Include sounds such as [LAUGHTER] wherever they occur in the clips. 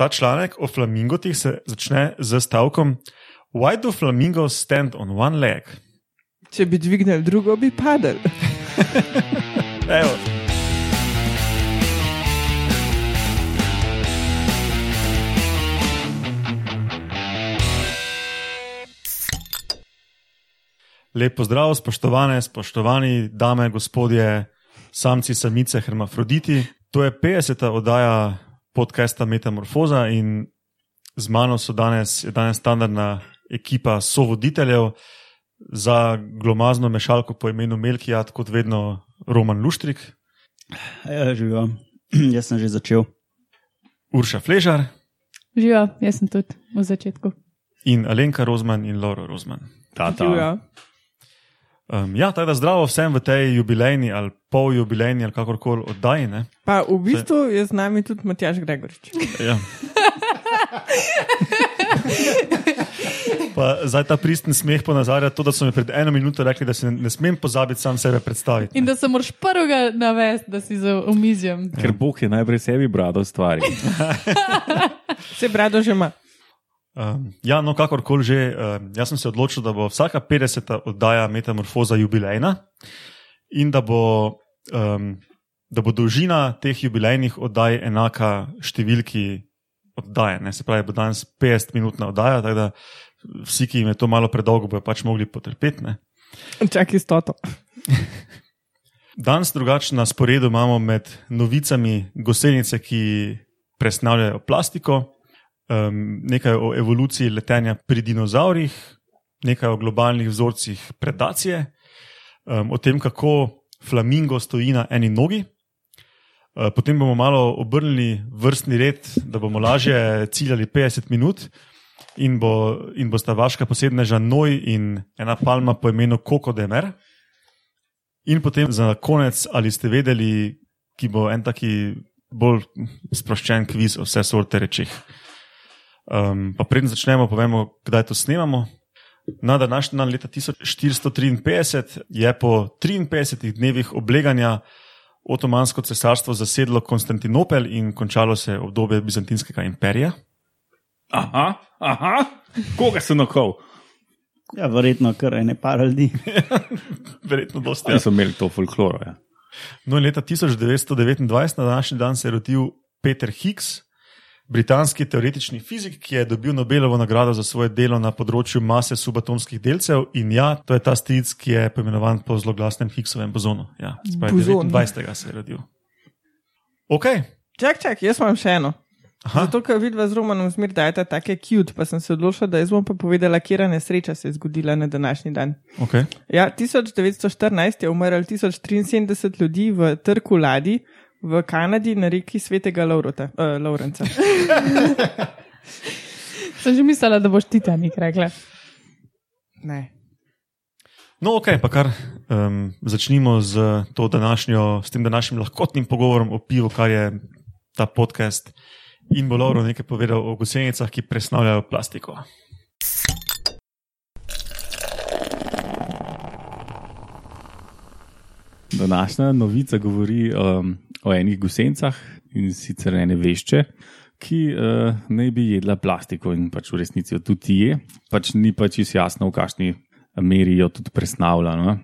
ta članek o flamingotih se začne z stavkom: Why do flamingos stand on one leg? Če bi dvignili drugo, bi padel. [LAUGHS] Evo. Lepo zdrav, spoštovane, spoštovani dame, gospodje, samci, samice, hermafroditi. To je 50. oddaja podcasta Metamorfoza in z mano so danes, danes standardna ekipa sovoditeljev za glomazno mešalko po imenu Melkijat, kot vedno Roman Luštrik, Ja, živijo. [CLEARS THROAT] Jaz sem že začel. Urša Fležar Živijo, jaz sem tudi v začetku. in Alenka Rozman in Laura Rozman. Ta, Živijo. Um, ja, tako da zdravo vsem v tej jubilejni ali pol jubilejni ali kakorkoli oddaji. ne. Pa v bistvu je z nami tudi Matjaš Gregorič. Ja. Pa zdaj ta pristen smeh ponazarja to, da so mi pred eno minuto rekli, da se ne, ne smem pozabiti sam sebe predstaviti. In da se moraš prvega navesti, da si za omizjem. Ker Bog je najprej sebi bradal stvari. [LAUGHS] Vse brado že ima. Um, ja, no, kakorkoli že, um, jaz sem se odločil, da bo vsaka 50. oddaja Metamorfoza jubilejna in da bo, um, da bo dolžina teh jubilejnih oddaj enaka številki oddaje. Ne? Se pravi, bo danes 50-minutna oddaja, tako da vsi, ki jim je to malo predolgo, bodo pač mogli potrpeti. ne. Čakaj, stoto. Danes drugače na sporedu imamo med novicami gosenice, ki presnavljajo plastiko, um, nekaj o evoluciji letenja pri dinozaurih, nekaj o globalnih vzorcih predacije, um, o tem, kako flamingo stoji na eni nogi. Uh, Potem bomo malo obrnili vrstni red, da bomo lažje [LAUGHS] ciljali 50 minut, in, bo, in bosta vaška posebneža Noj in ena palma po imenu Koko Demer. In potem za konec, ali ste vedeli, ki bo en taki bolj sproščen kviz o vse sorte rečeh. Um, pa preden začnemo, povemo, kdaj to snemamo. Na današnji dan, leta 1453, je po 53 dnevih obleganja Otomansko cesarstvo zasedlo Konstantinopel in končalo se je obdobje Bizantinskega imperija. Aha, aha, koga si nokol? Ja, verjetno kar ene par ljudi. [LAUGHS] Verjetno dosti. Ja, so imeli to folkloro. Ja. No, leta 1929, na današnji dan, se je rodil Peter Higgs, britanski teoretični fizik, ki je dobil Nobelovo nagrado za svoje delo na področju mase subatomskih delcev. In ja, to je ta stric, ki je poimenovan po zloglasnem Higgsovem bozonu. Ja, se pravi, Bozon. 29. se je rodil. Ok, Čak, čak, jaz imam še eno. Aha. Zato, ker vidva z Romanom zmer dajeta take cute, pa sem se odločila, da jaz bom pa povedala, kera nesreča se je zgodila na današnji dan. okay. Ja, 1914 je umrl 1073 ljudi v trku ladij v Kanadi na reki Svetega Laurota, uh, Laurenca. [LAUGHS] Sem že mislila, da boš Titanik rekla. Ne. No, ok, pa kar um, začnimo z, to današnjo, s tem današnjim lahkotnim pogovorom o pivu, kar je ta podcast. In bo Lauro nekaj povedal o gosenicah, ki presnavljajo plastiko. Današnja novica govori um, o enih gusencah in sicer ene vešče, ki uh, naj bi jedla plastiko in pač v resnici jo tudi je. Pač ni pa čisto jasno, v kakšni meri jo tudi presnavlja. No?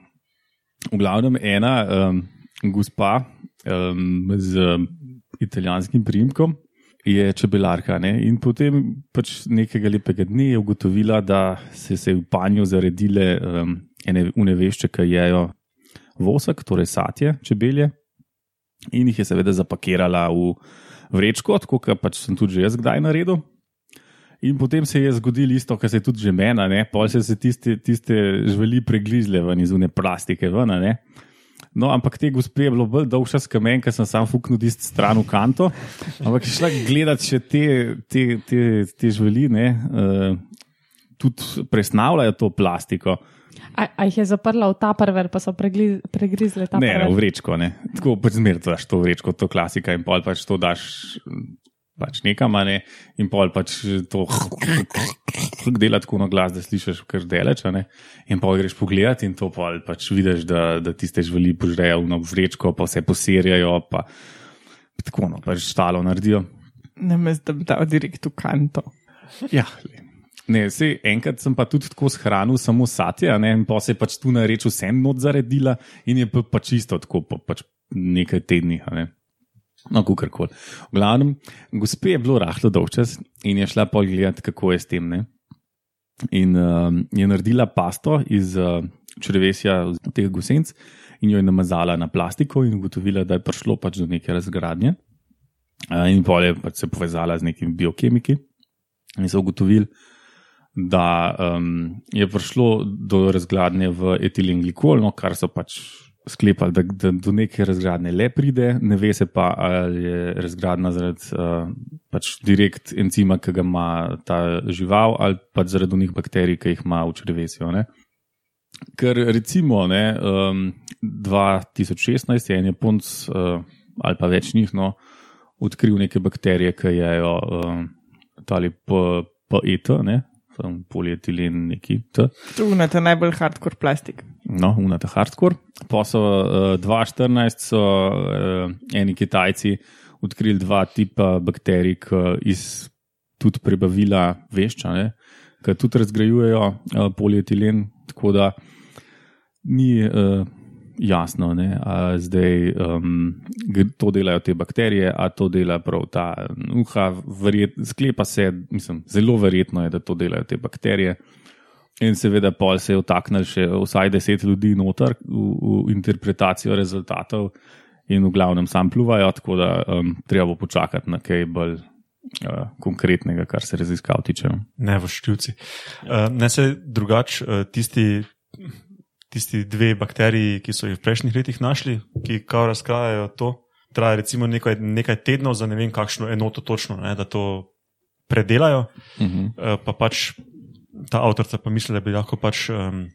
V glavnem ena um, gospa um, z italijanskim primkom je čebelarka ne? in potem pač nekega lepega dne je ugotovila, da se se je v panju zaredile um, ene unevešče, ki jejo vosek, torej satje čebelje, in jih je seveda zapakirala v vrečko, tako kot pač sem tudi že jaz kdaj naredil. In potem se je zgodilo isto, kar se je tudi že mena, ne? pol se tiste, tiste žveli preglizle ven iz une plastike. Ven, ne? no, ampak te gospe je bilo bolj dolža skamen, ker sem sam fuknil tisto stran v kanto. Ampak je šla gledati še te, te, te, te žveli, ne, uh, tudi presnavljajo to plastiko. A, a jih je zaprla v ta prver, pa so pregli, pregrizle ta Ne, ne, v prver. vrečko. Ne. Tako pač zmeraj to daš to vrečko, to klasika in pol pač to daš pač nekam, a ne, in pol pač to dela tako na glas, da slišiš kar deleč, a ne, in pol greš pogledat in to pol pač vidiš, da, da tiste žveli požrejo v vrečko, pa vse poserjajo, pa tako no, pač štalo naredijo. Ne me zdaj dal direkt v kanto. Ja, le. Ne, sej, enkrat sem pa tudi tako shranil samo satje, a ne, in pa se je pač tu na reč vse not zaredila in je pa, pa čisto tako po pač nekaj tednih. a Ne. No, kar koli. V glavnem, gospe je bilo rahlo dolgčas in je šla pogledat, kako je s tem. Ne. In um, je naredila pasto iz uh, črevesja teh gosenc in jo je namazala na plastiko in ugotovila, da je prišlo pač do neke razgradnje. Uh, in pol je pač se povezala z nekimi biokemiki in so ugotovili, da um, je prišlo do razgradnje v etilenglikol, no, kar so pač sklepali, da, da do neke razgradnje le pride, ne ve se pa, ali je razgradna zaradi uh, pač direkt encima, ki ga ima ta žival, ali pa zaradi unih bakterij, ki jih ima v črevesju. Ne. Ker recimo ne, um, 2016 je en Japonc uh, ali pa več njih no, odkril neke bakterije, ki jejo um, tali PET, ne, tam polietilen neki T. Tu na ta najbolj hardcore plastik. No, unata hardcore. Pa so uh, 2014 so uh, eni Kitajci odkrili dva tipa bakterij, ki iz tudi prebavila vešča, ne, ki tudi razgrajujejo uh, polietilen, tako da ni uh, jasno, ne, a zdaj um, to delajo te bakterije, a to dela prav ta uha. Verjet, sklepa se, mislim, zelo verjetno je, da to delajo te bakterije. In seveda, pol se je vtaknil še vsaj deset ljudi noter v, v interpretacijo rezultatov, in v glavnem sam pluvajo, tako da um, treba bo počakati na kaj bolj uh, konkretnega, kar se raziskav tiče. no. Ne v ščivci. Uh, ne se drugače, uh, tisti, tisti dve bakteriji, ki so jih v prejšnjih letih našli, ki kao razkrajajo to, traja recimo nekaj, nekaj tednov za ne vem kakšno enoto točno, ne, da to predelajo. Uh -huh. Uh, pa pač ta avtorica pa misli, da bi lahko pač. Um,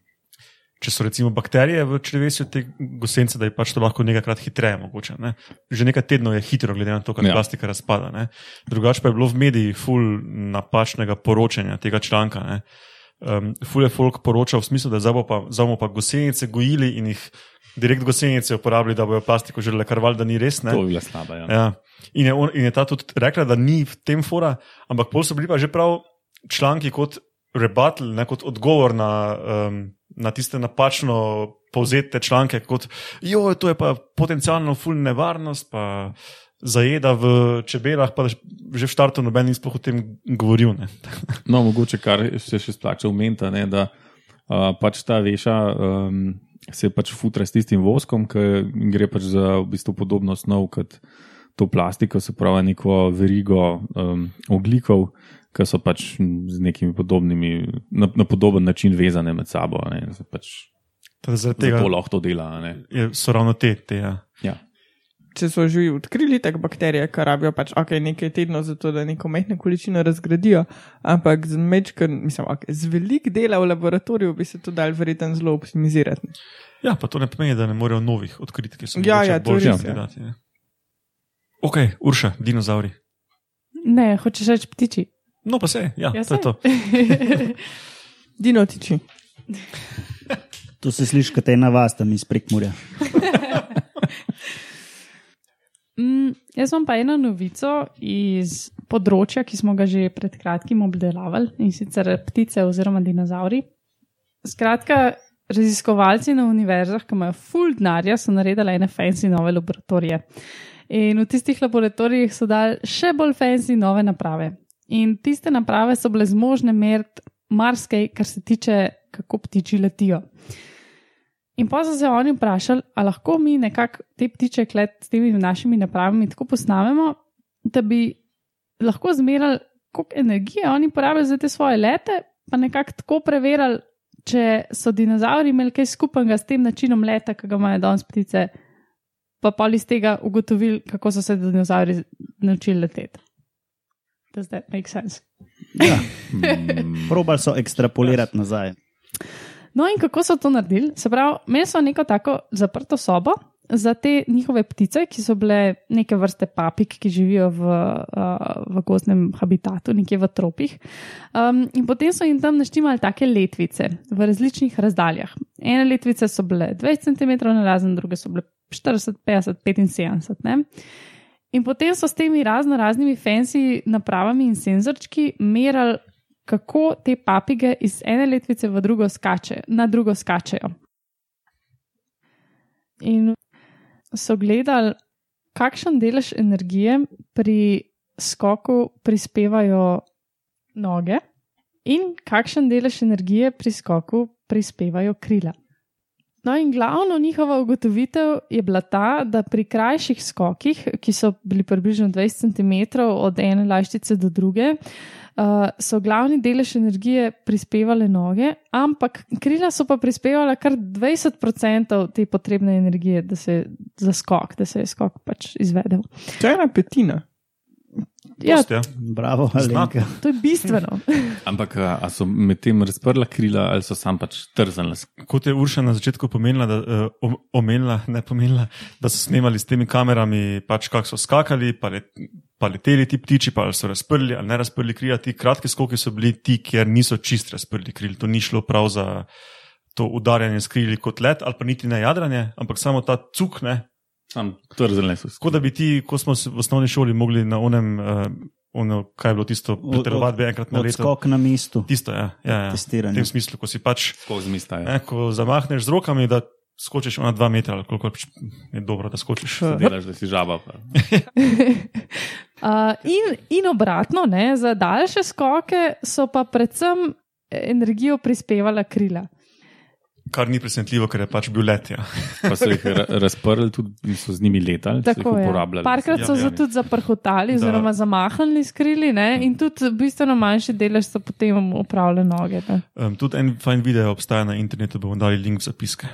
Če so recimo bakterije v črevesju te gosence, da je pač to lahko nekajkrat hitreje mogoče. Ne? Že nekaj tednov je hitro, glede na to, kako ja. plastika razpada. Ne? Drugače pa je bilo v medijih ful napačnega poročanja tega članka. Ne? Um, ful je folk poročal v smislu, da zdaj pa, zdaj bomo pa gosenice gojili in jih direkt gosenice uporabili, da bojo plastiko želeli, kar valjda ni res. Ne? To bi bila slaba. Ja. Ja. In, je on, in je ta tudi rekla, da ni v tem fora, ampak pol so bili pa že prav članki kot rebuttal, ne kot odgovor na, um, na tiste napačno povzete članke, kot jo, to je pa potencialno ful nevarnost, pa zajeda v čebelah, pa že v štartu noben ni sploh o tem govoril. [LAUGHS] No, mogoče kar se še splača umenta, ne, da uh, pač ta veša um, se pač futra s tistim voskom, ki gre pač za v bistvu podobno snov kot to plastiko, se pravi neko verigo um, oglikov, ki so pač z nekimi podobnimi, na, na podoben način vezane med sabo. Ne, pač Teda Zaradi tega lahko to dela. Ne. je, so ravno te. te ja. Ja. Če so že odkrili tako bakterije, ki rabijo pač okay, nekaj tednov za to, da neko majhno količino razgradijo, ampak z, mečken, mislim, okay, z velik dela v laboratoriju bi se to dal verjetno zelo optimizirati. ja, pa to ne pomeni, da ne morejo novih odkriti, ki so Ja, mogoče ja, to boljši res, ja. Ja. Ok, Urša, dinozauri. Ne, hočeš reči ptiči. No, pa se, ja, Ja, to je saj. to. [LAUGHS] Dinotiči. To se sliši kot ena vas tam iz prekmurja. [LAUGHS] Mm, jaz imam pa eno novico iz področja, ki smo ga že pred kratkim obdelavali in sicer ptice oziroma dinozauri. Skratka, raziskovalci na univerzah, ki imajo full denarja, so naredili ene fancy nove laboratorije. In v tistih laboratorijih so dali še bolj fancy nove naprave. In tiste naprave so bile zmožne meriti marsikaj, kar se tiče, kako ptiči letijo. In pa so se oni vprašali, ali lahko mi nekako te ptiče klet s temi našimi napravami tako posnamemo, da bi lahko zmerali, koliko energije oni porabijo za te svoje lete, pa nekako tako preverjali, če so dinozauri imeli kaj skupnega s tem načinom leta, ki ga imajo danes ptice, pa pa iz tega ugotovili, kako so se dinozauri naučili leteti. Does that make sense? Ja, [LAUGHS] Mm, probali so ekstrapolirati nazaj. No, in kako so to naredili? Se pravi, imeli so neko tako zaprto sobo za te njihove ptice, ki so bile neke vrste papig, ki živijo v, uh, v gozdnem habitatu, nekje v tropih. Um, in potem so jim tam naštimali take letvice v različnih razdaljah. Ene letvice so bile 20 cm na razen, druge so bile 40, 50, 75. Ne? In potem so s temi razno raznimi fancy napravami in senzorčki merali, kako te papige iz ene letvice v drugo skače, na drugo skačejo. In so gledali, kakšen delež energije pri skoku prispevajo noge in kakšen delež energije pri skoku prispevajo krila. No, in glavno njihova ugotovitev je bila ta, da pri krajših skokih, ki so bili približno 20 cm od ene laščice do druge, uh, so glavni delež energije prispevale noge, ampak krila so pa prispevala kar 20% te potrebne energije, da se za skok, da se je skok pač izvedel. To je ena petina. Ja, Dosti, ja. Bravo, Alenka. to je bistveno. [LAUGHS] Ampak a a so medtem razprla krila ali so sam pač trzali? Kot je Urša na začetku pomenila, da, uh, omenila, ne pomenila, da so snemali s temi kamerami, pač kako so skakali, pa, let, pa leteli ti ptiči, pa so razprli ali ne razprli krila. Ti kratki skoki so bili ti, kjer niso čist razprli kril. To ni šlo prav za to udarjanje s krili kot let, ali pa niti ne jadranje, ampak samo ta cuk, ne. Sam trzali so. Tako da bi ti, ko smo v osnovni šoli mogli na onem, uh, ono, kaj je bilo tisto, preterovati bi enkrat na leto. Odskok na mestu. Tisto, ja, ja, ja. V Testiranje. tem smislu, ko si pač. Mista je. Ne, ko zamahneš z rokami, da skočiš na dva metra, ali koliko je dobro, da skočiš. Delaš, da si žaba. [LAUGHS] Uh, in, in obratno, ne, za daljše skoke so pa predvsem energijo prispevala krila. Kar ni presenetljivo, ker je pač bil let. Ja. [LAUGHS] Pa so jih ra- razprli tudi so z njimi letali, so jih Tako je. uporabljali. Parkrat so Ja, ja. tudi zaprhotali, oziroma zamahnili s krili, ne, in tudi bistveno manjši delež so potem upravljali noge. Ne. Um, tudi en fajn video obstaja na internetu, bomo dali link v zapiske.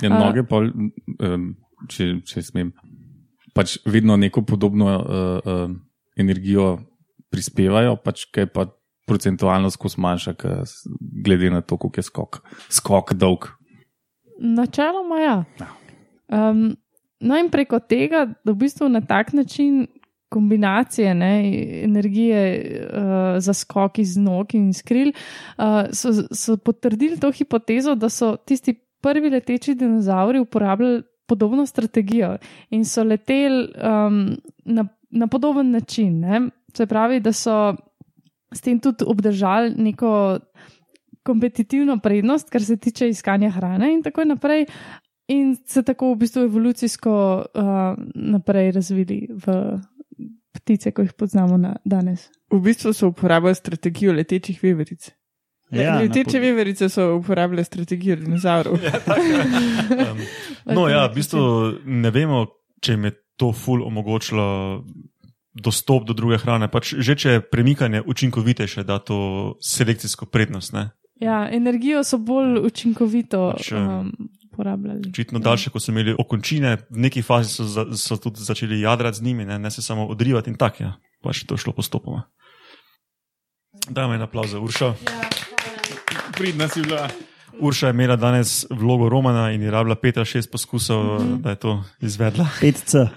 Ja, noge, pa, um, če, če smem, pač vedno neko podobno uh, uh, energijo prispevajo, pač kaj pa procentualno skozi manjša, glede na to, koliko je skok, skok dolg. Načeloma, ja. Um, no, in preko tega, da v bistvu na tak način kombinacije ne, energije uh, za skok iz nog in iz kril, uh, so, so potrdili to hipotezo, da so tisti prvi leteči dinozauri uporabljali podobno strategijo in so leteli um, na, na podoben način. Ne. Se pravi, da so s tem tudi obdržali neko kompetitivno prednost, kar se tiče iskanja hrane in tako naprej, in se tako v bistvu evolucijsko uh, naprej razvili v ptice, ko jih poznamo na danes. V bistvu so uporabljali strategijo letečih veveric. Ja, Leteče na- veverice so uporabljale strategijo dinozaurov. [LAUGHS] Um, [LAUGHS] no, ja, v bistvu ne vemo, če jim je to ful omogočilo dostop do druge hrane. Pač že če je premikanje učinkovitejše, da to selekcijsko prednost. Ne? Ja, energijo so bolj učinkovito Pač, um, uporabljali. Očitno daljše, ko so imeli okončine, v neki fazi so, za, so tudi začeli jadrati z njimi, ne, ne se samo odrivati in tako. Ja. Pač to je šlo postopoma. Dajmo en aplauz za Uršo. Pridna si bila. Urša je imela danes vlogo Romana in je rabila pet ali šest poskusov, mm -hmm. da je to izvedla. 5C.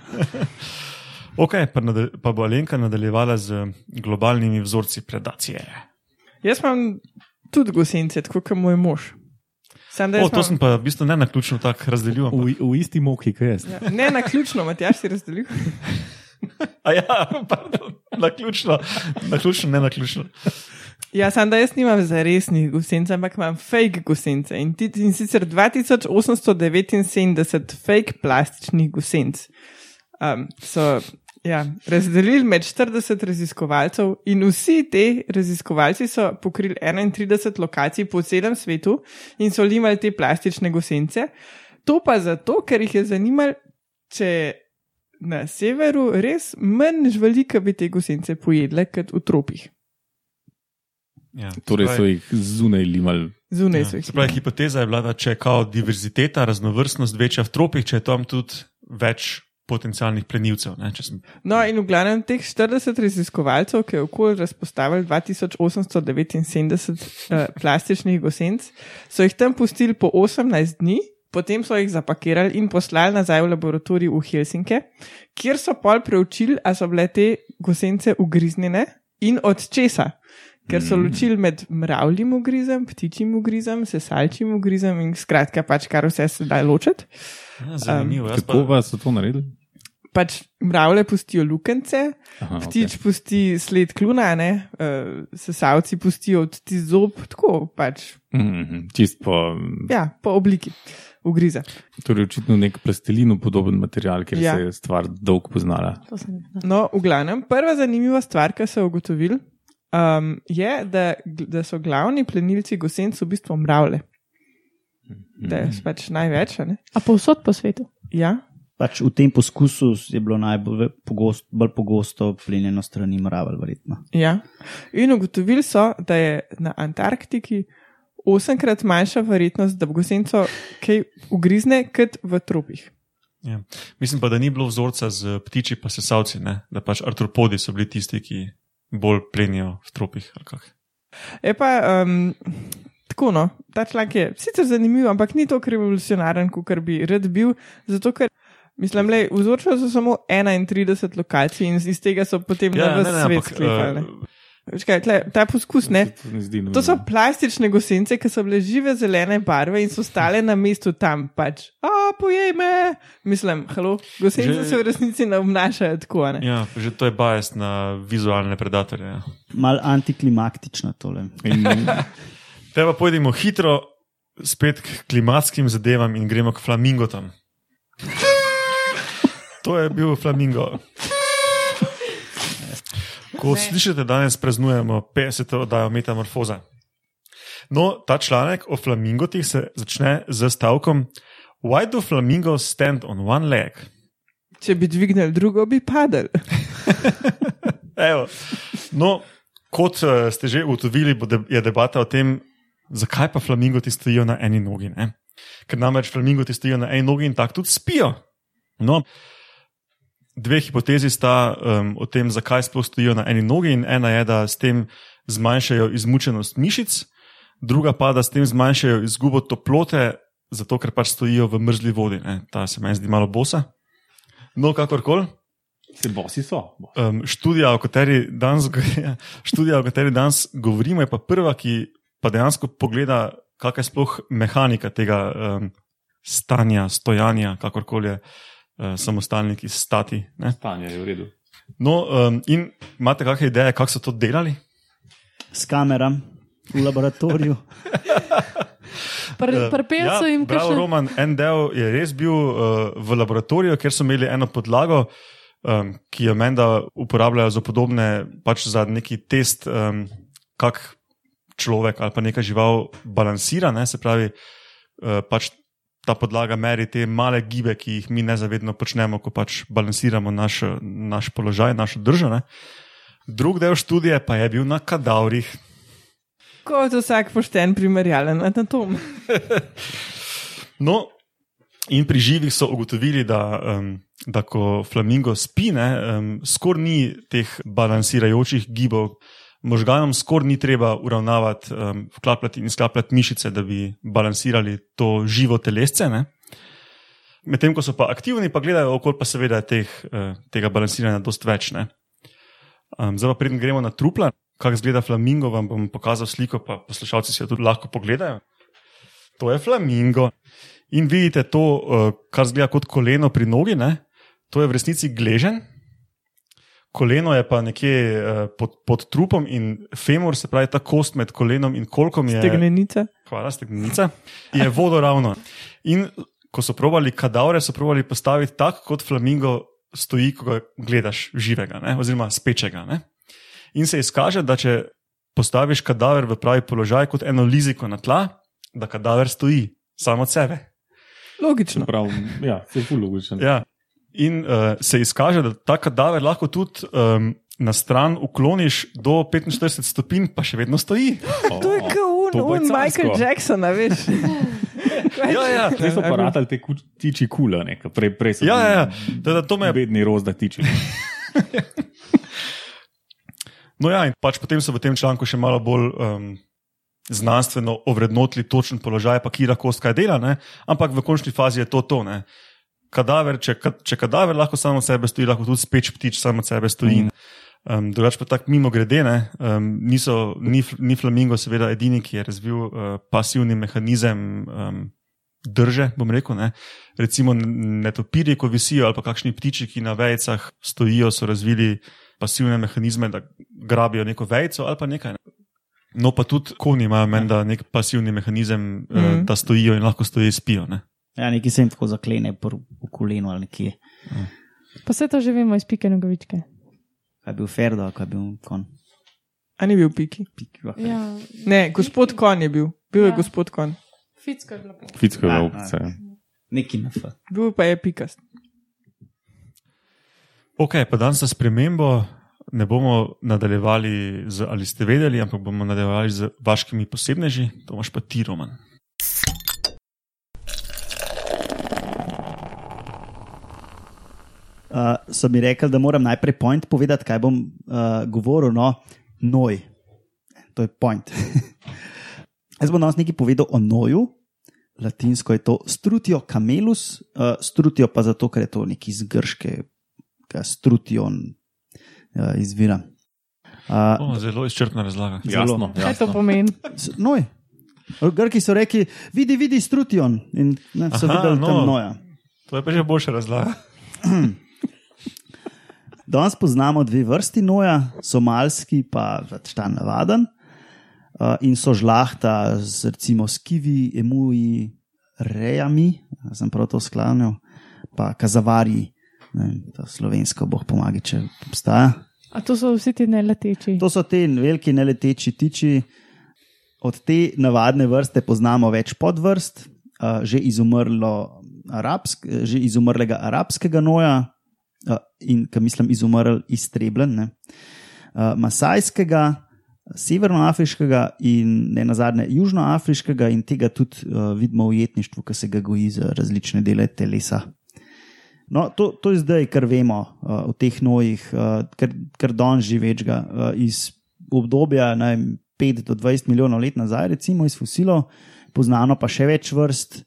[LAUGHS] Ok, pa, pa bo Alenka nadaljevala z globalnimi vzorci predacije. Jaz imam tudi gosence, tako kot moj mož. Sam, O, to sem pa v bistvu ne na ključno tako razdelil. ampak- V, v isti moki, kot jaz. Ja, ne na ključno, Matjaš si razdelil. [LAUGHS] A ja, pardon, na ključno, na ključno, ne na ključno. Ja, sam da jaz nimam za resnih gosenc, ampak imam fake gosence in, ti, in sicer 2879 fake plastičnih gosenc. Um, so ja, razdelili med 40 raziskovalcev in vsi ti raziskovalci so pokrili 31 lokacij po celem svetu in so limali te plastične gosence. To pa zato, ker jih je zanimalo, če na severu res manj žvalika bi te gosence pojedle kot v tropih. Ja, Torej so jih zunaj limali. Zunaj Ja, so jih. pravi, hipoteza je bila, da če je kao diverziteta, raznovrstnost večja v tropih, če je tam tudi več potencialnih plenilcev. Ne, sem, No, in v glavnem teh 40 raziskovalcev, ki je okoli razpostavili 2879 uh, plastičnih gosenc, so jih tam pustili po 18 dni, potem so jih zapakirali in poslali nazaj v laboratorij v Helsinke, kjer so pol preučili, ali so bile te gosence ugriznjene in od česa. Ker so ločili med mravljim ugrizem, ptičjim ugrizem, sesalčjim ugrizem in skratka, pač kar vse se da ločiti. ja, zanimivo. jaz Kako pa- so to naredili? pač mravlje pustijo lukence, Aha, ptič okay. pusti sled kluna, ne, uh, sesalci pustijo ti zob, tako pač, Mhm, Čist po. ja, po obliki ugriza. Torej, očitno nek plastelinu podoben material, ker Ja. se je stvar dolgo poznala. No, v glavnem, prva zanimiva stvar, ki so ugotovili, um, je, da, da so glavni plenilci gosenc v bistvu mravlje. Da je pač največ, a ne? A povsod po svetu. Ja, Pač v tem poskusu je bilo najbolj pogosto, bolj pogosto plenjeno strani mravelj, verjetno. ja. In ugotovili so, da je na Antarktiki osemkrat manjša verjetnost, da bo gosenco kaj ugrizne, kot v tropih. Ja. Mislim pa, da ni bilo vzorca z ptiči pa sesalci, ne? da pač artropodi so bili tisti, ki bolj plenijo v tropih. Je pa um, tako, no, ta članek je sicer zanimiv, ampak ni tako revolucionaren, kot bi rad bil, zato ker. Mislim, da so samo 31 lokacij in iz tega so potem ja, na ves svet sklepali. uh, Čakaj, tle, ta poskus, ne? To so plastične gosence, ki so bile žive zelene barve in so stale na mestu tam, pač, a pojej me. Mislim, halo, gosence Že- se v resnici ne obnašajo tako, ne? ja, že to je bajes na vizualne predatorje. Ja. Mal antiklimaktično tole. In, [LAUGHS] Te pa pojdimo hitro spet k klimatskim zadevam in gremo k flamingotam. To je bil flamingo. Ko Ne. slišite, danes praznujemo 50. oddajo Metamorfoza. No, ta članek o flamingotih se začne z stavkom: Why do flamingos stand on one leg? Če bi dvignili drugo, bi padel. [LAUGHS] No, kot eh, ste že ugotovili, je debata o tem, zakaj pa flamingoti stojijo na eni nogi. Ne? Ker namreč flamingoti stojijo na eni nogi in tako tudi spijo. No, dve hipotezi sta um, o tem, zakaj sploh stojijo na eni nogi, in ena je, da s tem zmanjšajo izmučenost mišic, druga pa, da s tem zmanjšajo izgubo toplote, zato ker pač stojijo v mrzli vodi. Ne? Ta se meni zdi malo bosa. No, kakorkoli. se bosi so. Um, študija, o kateri danes, [LAUGHS] študija, o kateri danes govorimo, je pa prva, ki pa dejansko pogleda, kakšna je sploh mehanika tega um, stanja, stojanja, kakorkoli je uh, samostalnik iz stati. Ne? Stanje je v redu. No, um, in imate kakšne ideje, kako so to delali? S kameram v laboratoriju. [LAUGHS] Eh, pr pelcu jim bravo, kaže. Roman, en del je res bil uh, v laboratoriju, kjer so imeli eno podlago, um, ki jo menda uporabljajo za podobne, pač za neki test, um, kak človek ali pa neka žival balansira. Ne? Se pravi, uh, pač ta podlaga meri te male gibe, ki jih mi nezavedno počnemo, ko pač balansiramo naš, naš položaj, našo držo. Ne? Drug del študije pa je bil na kadavrih. Kot vsak pošten primerjalen anatom. No, in pri živih so ugotovili, da, um, da ko flamingo spine, um, skoraj ni teh balansirajočih gibov. Možganom skoraj ni treba uravnavati, um, vklapljati in sklapljati mišice, da bi balansirali to živo telesce. Ne? Medtem ko so pa aktivni, pa gledajo okolje, pa seveda teh, uh, tega balansiranja dost več. Ne? Um, zdaj pa preden gremo na trupla, kako izgleda flamingo, vam bom pokazal sliko, pa poslušalci si jo tudi lahko pogledajo. To je flamingo. In vidite to, uh, kar zgleda kot koleno pri nogi, ne? to je v resnici gležen. Koleno je pa nekje uh, pod, pod trupom in femur, se pravi ta kost med kolenom in kolkom, je, Tegnenica. hvala, stegnica, je vodoravno. In ko so probali kadavre, so probali postaviti tako, kot flamingo stoji, ko ga gledaš živega, ne? oziroma spečega. Ne? In se izkaže, da če postaviš kadaver v pravi položaj kot eno liziko na tla, da kadaver stoji samo od sebe. Logično. Prav, ja, se je logičen. Ja. In uh, se izkaže, da ta kadaver lahko tudi um, na stran ukloniš do 45 stopinj, pa še vedno stoji. O, [LAUGHS] To je kot to bo un, un Michael. Jackson, a veš. [LAUGHS] Ja, ja. Zdaj so pa ratali te tiči kula, nekaj. prej, prej so Ja, ja, ja. Da, da, to me je Bedni rozda tiči. [LAUGHS] No, ja, in pač potem so v tem članku še malo bolj um, znanstveno ovrednotili točen položaj, pa kira kost kaj dela, ne? ampak v končni fazi je to to. Ne? Kadaver, če, če kadaver lahko samo sebe stoji, lahko tudi speč ptič samo sebe stoji. Mm. Um, drugač pa tako mimo grede, ne, um, niso, ni, ni flamingo seveda edini, ki je razvil uh, pasivni mehanizem um, drže, bom rekel. Ne. Recimo netopirji, ko visijo, ali pa kakšni ptiči, ki na vejcah stojijo, so razvili pasivne mehanizme, da grabijo neko vejco ali pa nekaj. Ne. No, pa tudi konji imajo menda nek pasivni mehanizem, mm Mhm. -hmm. da stojijo in lahko stojijo in spijo. Ne. Ja, nekaj se jim tako zaklene v kolenu ali nekje. Pa vse to že vemo iz pike nogavičke. Kaj je bil Ferdo, kaj je bil kon. A ni bil piki? Pik, ja. Ja, Ne, gospod Kon je bil. Bil je Ja. gospod Kon. Ficko je bilo. Ficko je Ja, opcija. Neki na F. Bil pa je pikast. Ok, pa danes za spremembo ne bomo nadaljevali z ali ste vedeli, ampak bomo nadaljevali z vaškimi posebneži, to imaš pa ti, Roman. Uh, so mi rekli, da moram najprej point povedati, kaj bom uh, govoril. No, noj. To je point. [LAUGHS] Jaz bom danes nekaj povedal o noju. Latinsko je to strutio camelus, uh, strutio pa zato, ker je to neki iz grškega strution uh, izvira. Uh, O, zelo izčrpna razlaga. Jasno, Kaj to jasno. pomeni? noj. Grki so rekli, vidi, vidi strution in ne, so Aha, videli no. tam noja. To je pa že boljša razlaga. [CLEARS THROAT] Danes poznamo dve vrsti noja, somalski pa pač ta navaden. Uh, in so žlahta z recimo skivi, emuji, rejami, sem prav to sklanjal, pa kazavari, ne, slovensko, boh pomaga, če obstaja. A to so vsi ti neleteči. To so te veliki neleteči tiči. Od te navadne vrste poznamo več podvrst, uh, že, izumrlo arabsk, že izumrlega arabskega noja uh, in, ki mislim, izumrl iztrebljen, ne, uh, masajskega, severnoafriškega in ne nazadnje južnoafriškega, in tega tudi uh, vidimo v jetništvu, ki se ga goji za različne dele telesa. No, to, to je zdaj, kar vemo uh, o teh nojih, uh, kar, kar danes že večga. Uh, iz obdobja ne, vem, 5 do 20 milijonov let nazaj, recimo iz fosilov, poznano pa še več vrst.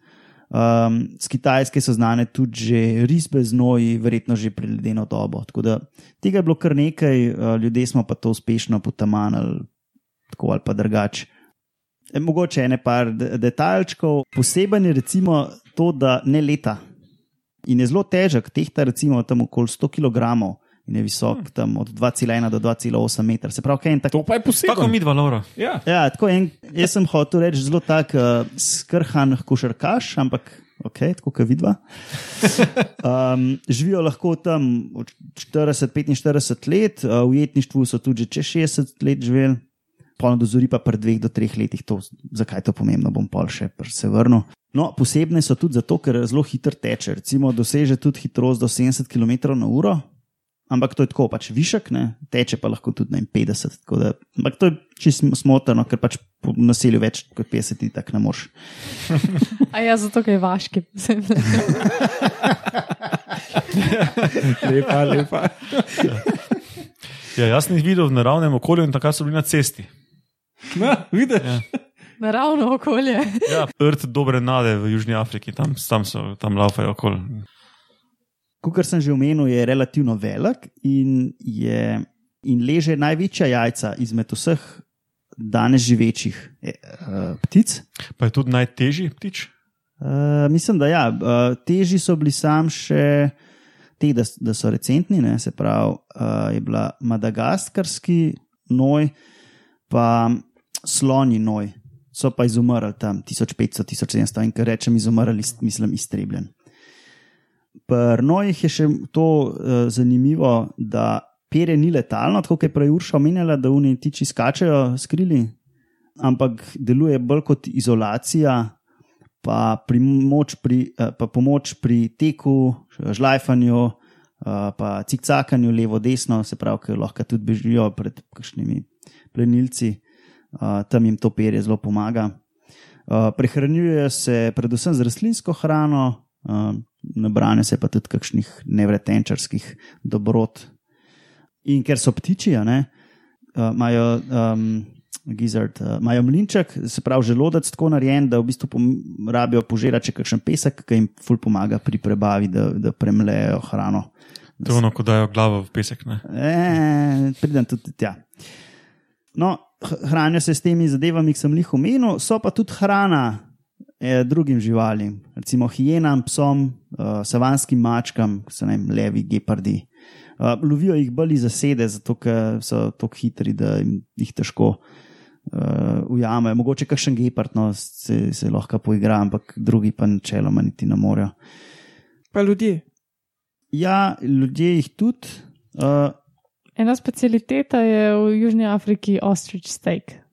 Um, z Kitajske so znane tudi že risbe z noji, verjetno že pred ledeno dobo. Tako da tega je bilo kar nekaj, uh, ljudje smo pa to uspešno potamanili, tako ali pa drugače. E, mogoče ene par de detaljčkov. Poseben je recimo to, da ne leta in je zelo težek, tehta recimo tam okoli 100 kg in je visok tam od 2,1 do 2,8 metra. Se pravi, en tak. To pa je Tako posebno. mi dva, Laura. Ja. Ja, tako en, jaz sem hotel reči zelo tak uh, skrhan košarkaš, ampak ok, tako kot vidva. [LAUGHS] Um, živijo lahko tam od 40-45 let, uh, v jetništvu so tudi že čez 60 let živeli, polno dozori pa pri dveh do treh letih. To, zakaj je to pomembno, bom pol še se vrnil. No, posebne so tudi zato, ker zelo hitro teče. Recimo, doseže tudi hitrost do 70 km na uro, ampak to je tako, pač višek, ne? teče pa lahko tudi na 50. tako Da, ampak to je čisto smotrno, ker pač po naselju več kot 50 ti tako ne moreš. [LAUGHS] A ja, zato je vaški. [LAUGHS] Lepa, lepa. Ja, jaz sem jih videl v naravnem okolju in takrat so bili na cesti. No, vidiš? Ja. Naravno okolje. Ja, rt dobre nade v Južni Afriki, tam, tam so, tam laufajo okoli. Kot sem že omenil, je relativno velik in, je, in leže največja jajca izmed vseh danes živečih eh, uh, ptic. Pa je tudi najtežji ptič. Uh, mislim, da ja, uh, težji so bili sam še te, da, da so recentni, ne, se pravi, uh, je bila madagaskarski noj, pa slonji noj. So pa izumrli tam 1500-1700 in kar rečem, izumrli, mislim, iztrebljen. Pri nojih je še to uh, zanimivo, da perje ni letalno, tako kot je prej Urša omenjala, da njih tiči skačejo skrili, ampak deluje bolj kot izolacija, pa, pri, eh, pa pomoč pri teku, žlajfanju, eh, pa cikcakanju levo-desno, se pravi, ker lahko tudi bežijo pred kakšnimi plenilci, eh, tam jim to perje zelo pomaga. Eh, Prehranjujejo se predvsem z rastlinsko hrano, nabrane se pa tudi kakšnih nevretenčarskih dobrot. In ker so ptiči, eh, imajo um, gizzard, uh, imajo mlinček, se pravi želodec tako narejen, da v bistvu rabijo požirati še kakšen pesek, ki jim ful pomaga pri prebavi, da, da premlejo hrano. To je ono, ko dajo glavo v pesek. Ne? E, pridem tudi tja. No, hranijo se s temi zadevami, ki sem jih omenil, so pa tudi hrana eh, drugim živalim, recimo hijenam, psom, uh, savanskim mačkam, so ne vem, levi, gepardi. Uh, lovijo jih bolj iz zasede, zato ker so tako hitri, da jim jih težko uh, ujamejo. Mogoče kakšen gepard no, se, se lahko poigra, ampak drugi pa načeloma niti ne morejo. Pa ljudje. Ja, ljudje jih tudi. Uh, Ena specialiteta je v Južni Afriki ostrich steak.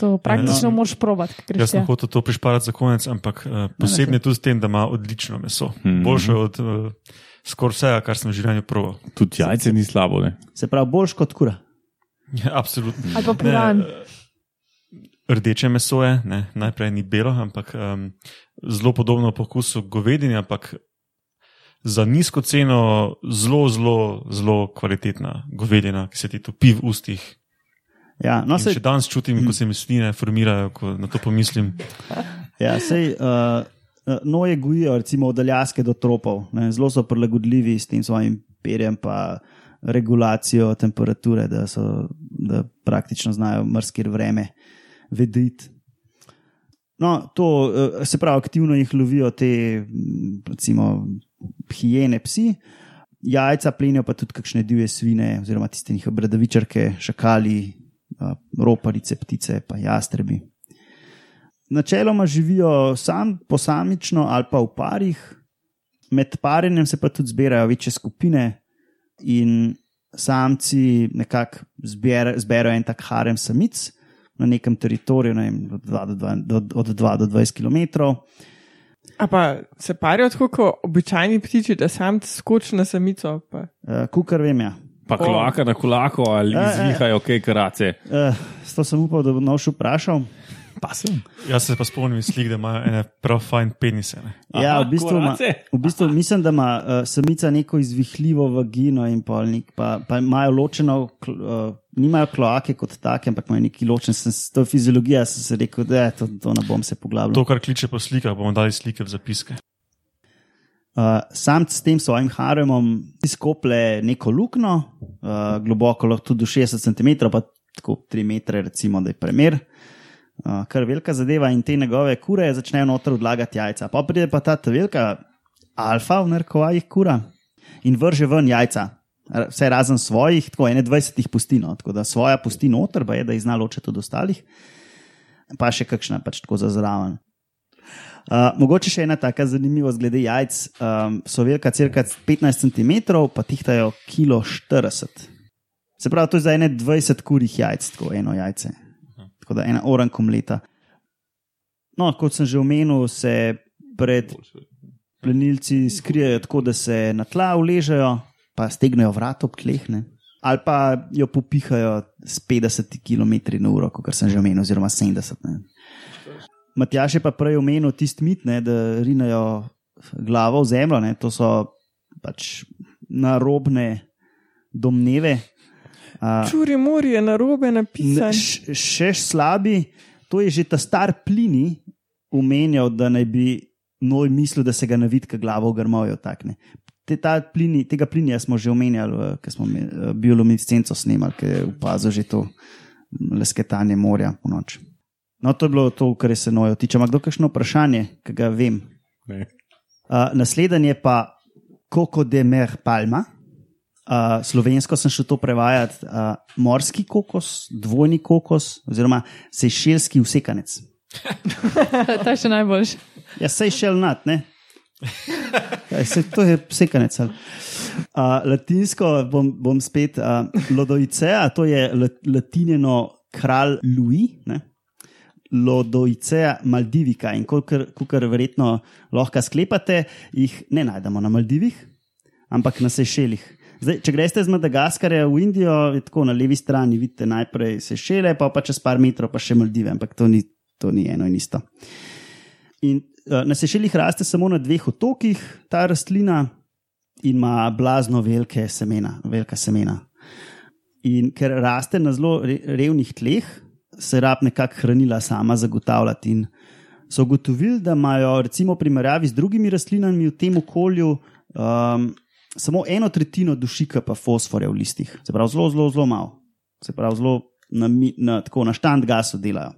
To praktično Ja. moraš probati, Jaz sem hotel to prišparati za konec, ampak uh, posebno je tudi s tem, da ima odlično meso. Mhm. Boljše od uh, skoraj vsega, kar sem v življenju proval. Tudi jajce ni slabo. Ne? se pravi, boljš kot kura. Ja, absolutno. Ali pa piran. Eh, Rdeče meso je, ne, najprej ni belo, ampak um, zelo podobno po okusu govedine, ampak za nizko ceno zelo, zelo, zelo kvalitetna govedina, ki se ti topi v ustih. Ja, no, No, se, še danes čutim, ko se mi sline formirajo, ko na to pomislim. ja, sej, uh, noje gojijo, recimo od Aljaske do tropov. Ne, zelo so prilagodljivi s tem svojim perjem, pa regulacijo temperature, da, so, da praktično znajo mrskir vreme vedeti. No, to eh, se pravi, aktivno jih lovijo te, recimo, hijene, psi, jajca plenijo pa tudi kakšne divje svine, oziroma tiste njihove bradavičarke, šakali, roparice, ptice, pa jastrebi. Načeloma živijo sam, posamično ali pa v parih, med parjenjem se pa tudi zbirajo večje skupine in samci nekako zber, zberajo en tak harem samic na nekem teritoriju, ne vem, od 2 do, 2, do, od 2 do 20 km. A pa se parijo tako kot običajni ptiči, da sam skoči na samico. Pa. Uh, Kukar vem, ja. Pa kolaka na kolako ali E, e. izvihajo, kaj karace. Uh, to sem upal, da bo noš vprašal. Pa sem. Jaz se pa spomnim slik, da imajo ene prav fajn penise. Ne. Ja, Aha, v bistvu, korace. v bistvu mislim, da ima uh, samica neko izvihljivo vagino in polnik, pa, pa imajo ločeno, kl, uh, nimajo kloake kot take, ampak imajo neki ločen, sem, to je fiziologija, sem se rekel, da to, to ne bom se poglabljal. To, kar kliče po slikah, bomo dali slike v zapiske. Uh, sam s tem svojim haremom izkople neko luknjo, uh, globoko lahko tudi do 60 cm, pa tako 3 metre, recimo, da je primer. Uh, kar velika zadeva in te njegove kure začnejo noter odlagati jajca. Pa pride pa ta velika alfa, v narkovajih kura in vrže ven jajca. Vse razen svojih, tako 21 jih pusti, no, tako da svoja pusti noter, pa je, da jih zna ločiti od ostalih, pa še kakšna pač tako za zraven. Uh, mogoče še ena taka zanimivost glede jajc. Um, so velika cirka 15 cm, pa tihtajajo kilo 40. Se pravi, to je za ene 20 kurih jajc, tako eno jajce. Tako da ena orankom leta. No, kot sem že omenil, se pred plenilci skrijejo tako, da se na tla uležejo, pa stegnejo vrat ob tleh. Ne? Ali pa jo popihajo s 50 km/h, kot sem že omenil, oziroma 70. Ne? Matjaš je pa prej omenil tisti mit, ne, da rinejo glavo v zemljo. Ne, to so pač narobne domneve. A, Čuri mori je na robe ne, napisan. š- še slabi, to je že ta star plini umenjal, da naj bi noj mislil, da se ga navidka glavo v grmovju takne. Te, plini, tega plinja smo že omenjali, ker smo eh, bioluminescenco snemali, ker je opazil že to lesketanje morja po noč. No, to je bilo to, kar se nojo tiče. Ima kdo kakšno vprašanje, ki ga vem? Ne. Uh, naslednji je pa Coco de Mer Palma. Uh, slovensko sem šel to prevajati, uh, morski kokos, dvojni kokos, oziroma sejšelski usekanec. [LAUGHS] Ta še najboljši. Ja, sejšel nat, ne? Ja, se, to je sekanec. Uh, latinsko bom, bom spet uh, Lodoicea, to je la- latinjeno kralj Louis. Ne? Lodoicea Maldivika in kot verjetno lahko sklepate, jih ne najdemo na Maldivih, ampak na Sešelih. Zdaj, če greste z Madagaskarja v Indijo, je tako na levi strani vidite najprej Sešele, pa pa čez par metrov pa še Maldive, ampak to ni, to ni eno in isto. In uh, na Sešelih raste samo na dveh otokih ta rastlina in ima blazno velike semena, velika semena. In ker raste na zelo re, revnih tleh, se rab nekako hranila sama zagotavljati. In so ugotovili, da imajo, recimo, v primerjavi z drugimi rastlinami v tem okolju um, samo eno tretjino dušika, pa fosforja v listih. Se pravi, zelo, zelo, zelo malo. Se pravi, zelo na, na, tako, na štand gasu delajo.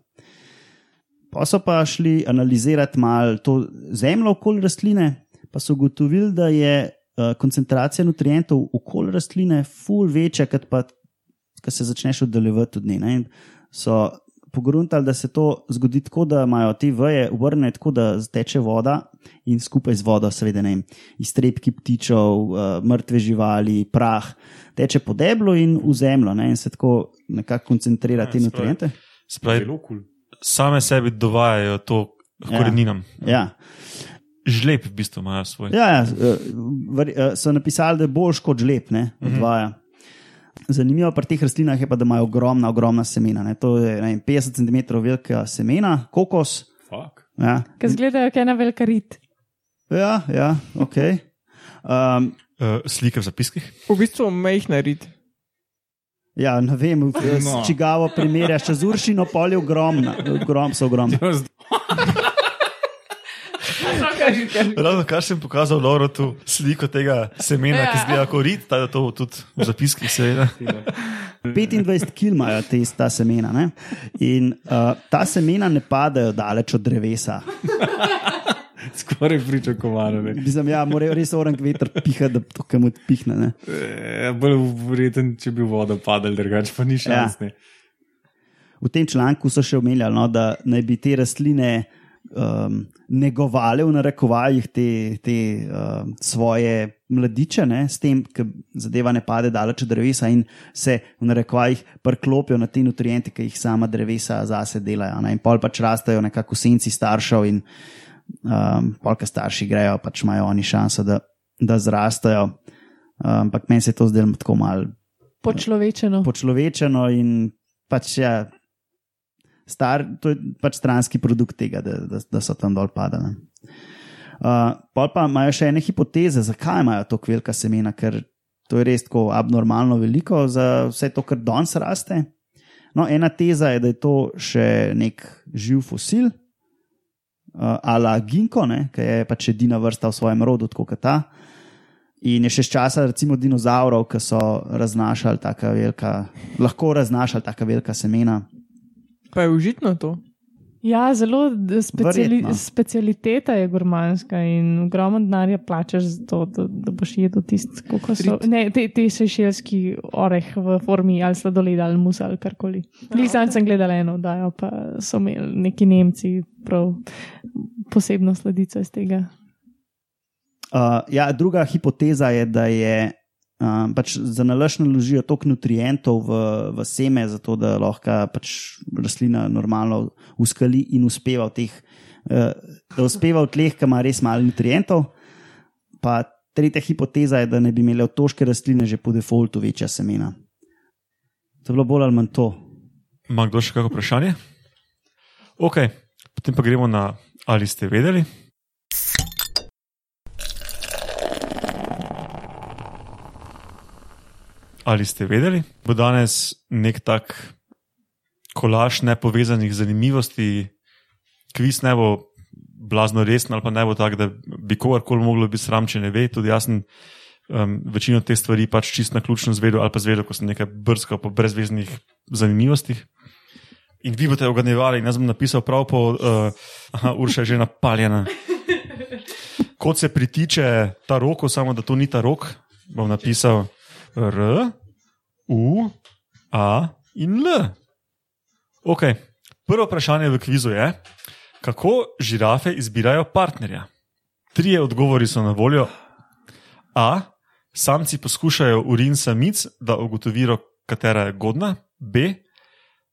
pa so pa šli analizirati malo to zemljo okoli rastline, pa so ugotovili, da je uh, koncentracija nutrientov okoli rastline ful večja, kot pa, ko se začneš oddaljevati od nje. So pogruntali, da se to zgodi tako, da imajo te veje vrne tako, da teče voda in skupaj z vodo, seveda, ne vem, iztrebki ptičev, uh, mrtve živali, prah, teče po deblu in v zemljo ne, in se tako nekako koncentrira Ja, te nutriente. Spravi. Cool. same sebi dovajajo to Ja. koreninam. Ja. Žleb v bistvu imajo svoj. Ja, ja, eh, eh, so napisali, da je boljš kot žleb, ne, odvaja. Zanimivo pri teh rastlinah je pa, da imajo ogromna, ogromna semena. Ne. To je ne vem, 50 cm velika semena, kokos. Fuck. Ja, Ki zgledajo, kot ena velika rit. ja, ja ok. Um, Uh, slike v zapiskih. V bistvu mehna rit. ja, ne vem, No. čigavo primerjaš, če z uršino polje ogromna, ogrom, so ogromne. [LAUGHS] Ravno kar sem pokazal Lauro tu sliko tega semena, ki Ja. zgleda kot rit, da je to tudi v zapiskih, seveda. 25 kg imajo te, ta semena. Ne? In uh, ta semena ne padajo daleč od drevesa. Skoraj pričakovano. Mislim, ja, morajo res orang veter pihati, da to kam odpihne. Ne? Eh, Bolj verjeten, če bi voda padala, drugače pa ni šans. Ja. ne. V tem članku so še omenjali, no, da naj bi te rastline um, negovale v narekovajih te, te um, svoje mladiče, ne, s tem, da zadeva ne pade daleč od drevesa in se v narekovajih priklopijo na te nutriente, ki jih sama drevesa zase delajo. Ne, in pol pač rastejo nekako v senci staršev in um, polka starši grejo, pač imajo oni šanso, da, da zrastajo. Um, ampak meni se je to zdelo tako malo Počlovečeno. počlovečeno in pač ja, star, to je pač stranski produkt tega, da, da, da so tam dol padali. Uh, pol pa imajo še ene hipoteze, zakaj imajo tako velika semena, ker to je res tako abnormalno veliko za vse to, kar danes raste. No, ena teza je, da je to še nek živ fosil, uh, ala ginko, ki je pač edina vrsta v svojem rodu, tako kot ta. In je še z časa, recimo, dinozavrov, ki so raznašali tako velika, lahko raznašali tako velika semena. Pa je užitno to. Ja, zelo speciali, specialiteta je gurmanska in ogromno denarja plačaš za to, da, da boš jedel tisti, kako so. Ne, te, te sešelski oreh v formi ali sladoleda ali musa ali karkoli. Glih sam sem gledal eno, da pa so imeli neki Nemci prav posebno sladico iz tega. Uh, ja, druga hipoteza je, da je um, pač za nalaž naložijo toliko nutrientov v, v seme, zato da lahko pač rastlina normalno uskali in uspeva v teh, uh, da uspeva v tleh, ki ima res malo nutrientov. Pa tretja hipoteza je, da ne bi imele otoške rastline že po defaultu večja semena. To je bilo bolj ali manj to. Ima kdo še kakšno vprašanje? Ok, potem pa gremo na ali ste vedeli. Ali ste vedeli, bo danes nek tak kolaž nepovezanih zanimivosti, kviz ne bo blazno resen ali pa ne bo tak, da bi kogarkoli moglo biti sram, če ne ve. Tudi jaz sem um, večino te stvari pač čist na ključno zvedel ali pa zvedel, ko sem nekaj brskal po brezveznih zanimivostih. In vi boste oganjevali, jaz bom napisal prav po, uh, aha, Urša je že napaljena. Kot se pritiče ta rok, samo da to ni ta rok, bom napisal R, U, A in L. Ok, prvo vprašanje v kvizu je, kako žirafe izbirajo partnerja? Trije odgovori so na voljo. A. Samci poskušajo urin samic, da ugotovijo, katera je godna. B.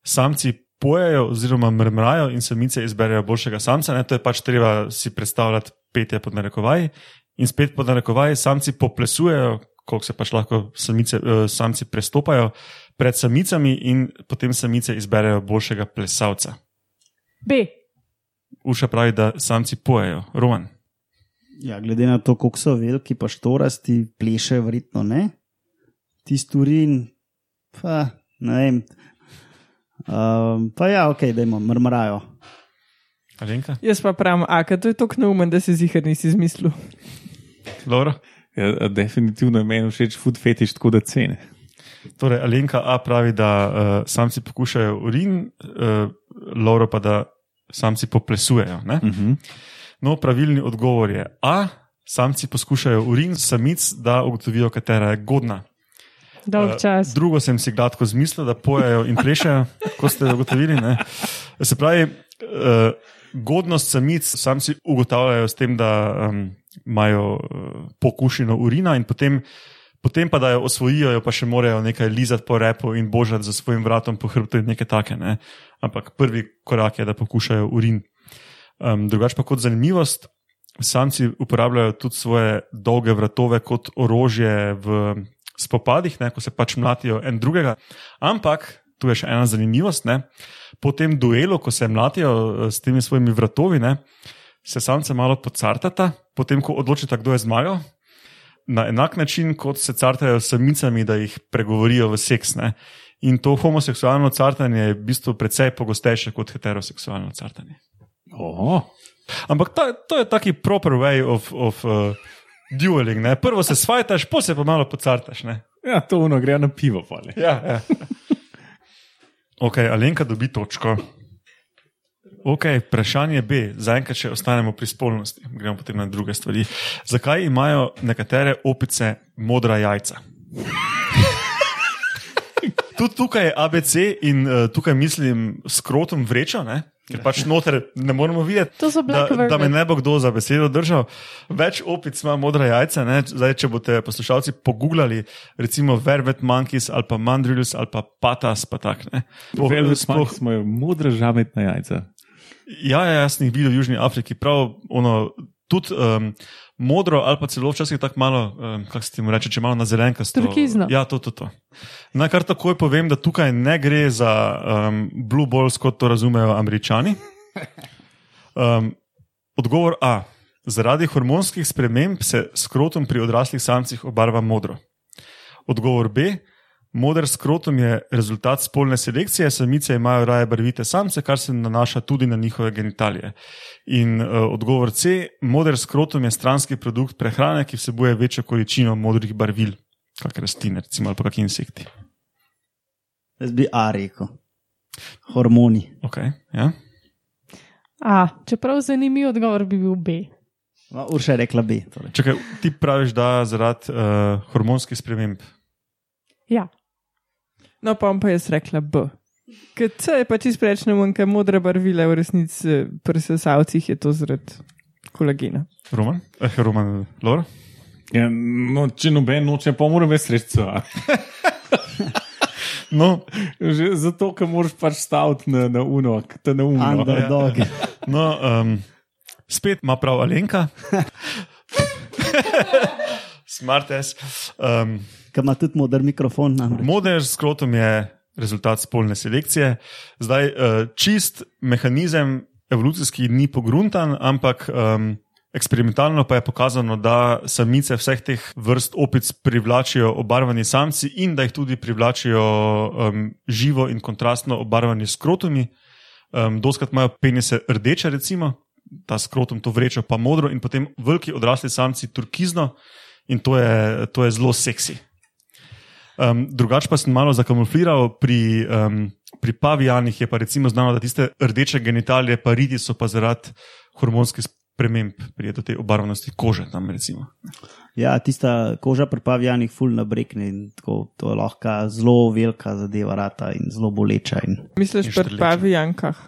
Samci pojejo oziroma mrmrajo in samice izberejo boljšega samca. Ne, to je pač treba si predstavljati petje pod narekovaji. In spet pod narekovaji samci poplesujejo, koliko se pač lahko samice, uh, samci prestopajo pred samicami in potem samice izberejo boljšega plesalca. B. Uh, Uša pravi, da samci pojejo, roman. Ja, glede na to, koliko so veliki, pa štorasti, plešejo, verjetno ne. Tisti urin, pa ne vem. Um, pa ja, ok, da imamo, mrmrajo. Alenka, Jaz pa pravim, a to je tako neumen, da si zihar nisi izmislil. Ja, definitivno je meni všeč food fetiš, tako da cene. Torej, Alenka A pravi, da uh, samci pokušajo urin, uh, Laura pa da samci poplesujejo. Ne? Uh -huh. No, pravilni odgovor je A. Samci poskušajo urin samic, da ugotovijo, katera je godna. Dolg Eh, čas. Drugo sem si gladko zmislil, da pojejo in plešejo, kot ste ugotovili. Ne? Se pravi, uh, godnost samic samci ugotavljajo s tem, da um, imajo uh, pokušino urina in potem. Potem pa, da jo osvojijo, jo pa še morajo nekaj lizati po repu in božati za svojim vratom po hrbtu in nekaj take. Ne? Ampak prvi korak je, da poskušajo urin. Um, drugač pa kot zanimivost, samci uporabljajo tudi svoje dolge vratove kot orožje v spopadih, ne, ko se pač mlatijo en drugega. Ampak tu je še ena zanimivost. Ne, po tem duelu, ko se mlatijo eh, s temi svojimi vratovi, ne, se samce malo pocartata, potem ko odločita, kdo je zmagal. Na enak način, kot se cartajo s samicami, da jih pregovorijo v seks. Ne. In to homoseksualno cartanje je v bistvu precej pogostejše kot heteroseksualno cartanje. Oho. Ampak ta, to je taki proper way of, of uh, dueling. Ne? Prvo se svajtaš, pa se pa malo pocartaš. Ne? Ja, to uno gre na pivo. Pale. Ja, ja. [LAUGHS] ok, Alenka dobi točko. Ok, vprašanje B, zaenkrat še ostanemo pri spolnosti, gremo potem na druge stvari. Zakaj imajo nekatere opice modra jajca? [LAUGHS] Tudi tukaj je ABC in uh, tukaj mislim skrotom vrečo, ne? ker pač noter ne moremo videti. Da, da me ne bo kdo za besedo držal. Več opic ima modra jajca. Ne? Zdaj, če boste poslušalci pogooglali, recimo Vervet Monkeys ali pa Mandrills ali pa Patas, pa tak. ne. Sploh- Monkeys imajo modra žametna jajca. Ja, ja, jaz sem jih videl v Južni Afriki, prav ono, tudi um, modro ali pa celo včasih tako malo, um, kako se ti mu reče, če malo na zelenkasto. Turkizno. Ja, to, to, to. Naj kar takoj povem, da tukaj ne gre za um, blue balls, kot to razumejo američani. Um, odgovor A. Zaradi hormonskih sprememb se skrotum pri odraslih samcih obarva modro. Odgovor B. Moder skrotum je rezultat spolne selekcije, samice imajo raje barvite samce, kar se nanaša tudi na njihove genitalije. In uh, odgovor C. Moder skrotum je stranski produkt prehrane, ki vsebuje večjo količino modrih barvil, kakor rastline, recimo, ali pa kakšni insekti. Jaz bi A rekel. Hormoni. Okay, ja? A, čeprav zanimiv odgovor bi bil B. No, Urša je rekla B. Torej. Čakaj, ti praviš, da zaradi uh, hormonskih sprememb. Ja, No, pa bom pa jaz rekla B. Ker C je pač izprečne manjka modre barvile, v resnici pri sesalcih je to zaradi kolagena. Roman, eh, Roman, Lora. Ja, no, če noben noče, pa moram več sredstva. [LAUGHS] No, Že zato, ker moraš pač staviti na, na uno, te na uno. Underdog. no um, spet ima prav Alenka. [LAUGHS] Smart S. Um, Ki ima tudi moder mikrofon. namreč. Moder s skrotom je rezultat spolne selekcije. Zdaj, uh, čist mehanizem evolucijski ni pogruntan, ampak um, eksperimentalno pa je pokazano, da samice vseh teh vrst opic privlačijo obarvani samci in da jih tudi privlačijo um, živo in kontrastno obarvani skrotomi. Um, doskrat imajo penise rdeče, recimo, ta skrotom to vrečo pa modro, in potem veliki odrasli samci turkizno, in to je, to je zelo seksi. Um, drugač pa sem malo zakamufliral, pri, um, pri pavijanih je pa recimo znano, da tiste rdeče genitalije, pariti so pa zaradi hormonskih sprememb, prije do te obarvanosti kože. Tam, recimo. Ja, tista koža pri pavijanih ful nabrekne in tako, to je lahko zelo velika zadeva rata in zelo boleča. In, Misliš In pri pavijankah?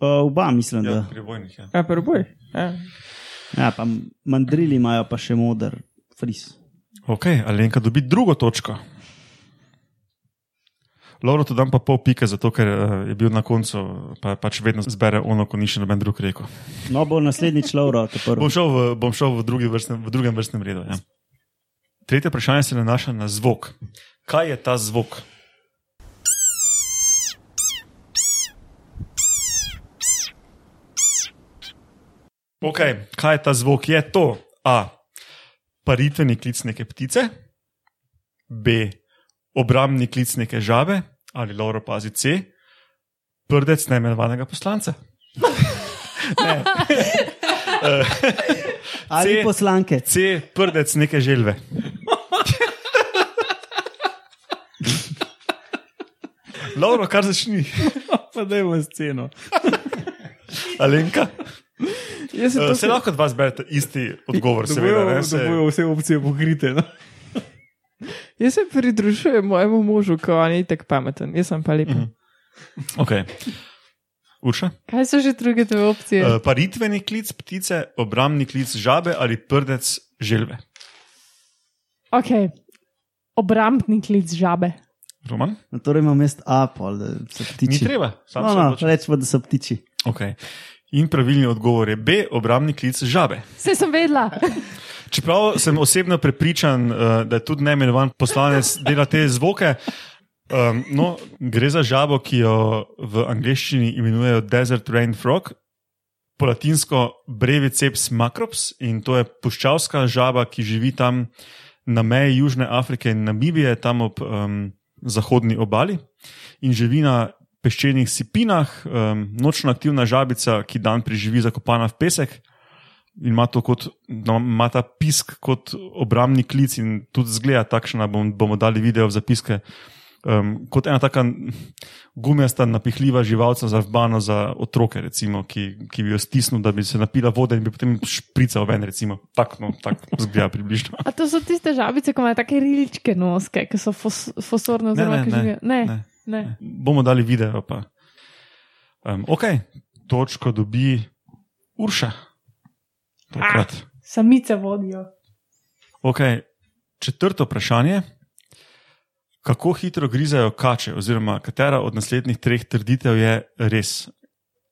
uh, oba mislim, ja, da. pri vojnih. Ja. A prvoj? Ja. Ja, pa mandrili imajo pa še moder fris. Ok, Alenka dobi drugo točko. Lauro, to dam pa pol pike, zato ker uh, je bil na koncu, pa pač vedno zbere ono, ko ni še noben drug rekel. No, bo naslednjič Lauro. Bom šel v, bom šel v, vrstnem, v drugem vrstnem redu. Ja. Tretje vprašanje se nanaša na zvok. Kaj je ta zvok? Okay, kaj je ta zvok? Je to A. Paritveni klic neke ptice, B. Obrambni klic neke žabe ali Lauro pazi C. Prdec neimenovanega poslanca. [LAUGHS] ne. [LAUGHS] Ali C- poslanke. C, prdec neke želve. [LAUGHS] Lauro, kar začni. Pa da je v sceno. Alenka. Jaz se Uh, se lahko od vas berete isti odgovor, seveda. Ne, Da se, bojo vse opcije pokrite. No? Jaz se pridružujem mojemu možu, ko on je tako pameten, jaz sem pa lep. Mhm. okay. Urša? Kaj so že druge dve opcije? Uh, paritveni klic ptice, obrambni klic žabe ali prdec želve. Ok, obrambni klic žabe. Roman? No, torej imam mest Apple, da so ptiči. Ni treba, sam No, no, rečemo, da so ptiči. Okay. In pravilni odgovor je B, obrambni klic žabe. Vse sem vedela. [LAUGHS] Čeprav sem osebno prepričan, uh, da je tudi neimenovan poslanec dela te zvoke. Um, no, gre za žabo, ki jo v angleščini imenujejo Desert Rain Frog, po latinsko Breviceps macrops in to je puščavska žaba, ki živi tam na meji Južne Afrike in Namibije, tam ob um, zahodni obali in živi na peščenih sipinah, um, nočno aktivna žabica, ki dan preživi zakopana v pesek in ima, kot, no, ima ta pisk kot obrambni klic, in tudi zgleda takšna. Bom, bomo dali video v zapiske. Um, kot ena taka gumijasta, napihljiva živalca za vbano za otroke, recimo, ki, ki bi jo stisnil, da bi se napila vode in bi potem šprical ven. Recimo. Tako no, tak zgleda približno. A to so tiste žabice, ki imajo take riličke noske, ki so fos, ki ne, živijo. Ne. ne. ne. Bomo dali video. Pa. Um, ok, točko dobi Urša. Tokrat. Samice vodijo. Okay. Četrto vprašanje. Kako hitro grizejo kače, oziroma katera od naslednjih treh trditev je res?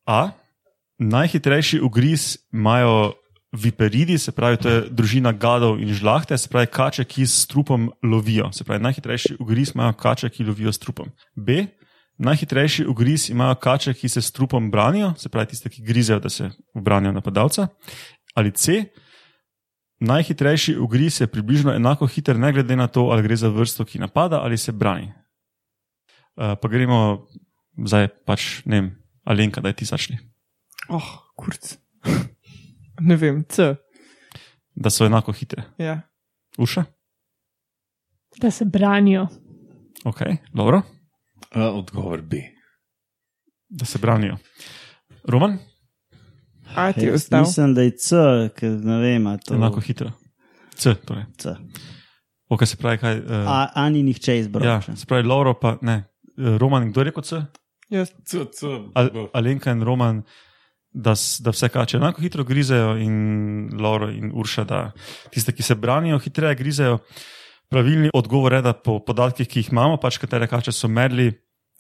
A. Najhitrejši ugriz imajo viperidi, se pravi, to je družina gadov in žlahte, se pravi, kače, ki s trupom lovijo. Se pravi, najhitrejši ugriz imajo kače, ki lovijo s trupom. B. Najhitrejši ugriz imajo kače, ki se s trupom branijo, se pravi, tiste, ki grizejo, da se obranijo napadalca. Ali C. Najhitrejši ugriz je približno enako hiter, ne glede na to, ali gre za vrsto, ki napada ali se brani. Uh, pa gremo zdaj, pač ne vem, Alenka, da je tisačni. Oh, kurc. ne vem, C. Da so enako hitre. Ja. Uša? Da se branijo. Ok, dobro, Uh, odgovor B. da se branijo. Roman? A ti je ostal. Mislim, da je C, ker ne vem, a to Enako hitro. C, torej. C. Ok, se pravi, kaj. Uh, A, a ni nihče izbral. ja, se pravi, Lauro pa ne. Eh, Roman, kdo je rekel C? Jaz. C, C, Al, Alenka in Roman, da, da vse kače enako hitro grizejo, in Lauro in Urša, da tiste, ki se branijo, hitreje grizejo. Pravilni odgovor je, da po podatkih, ki jih imamo, pač katere kače so merili,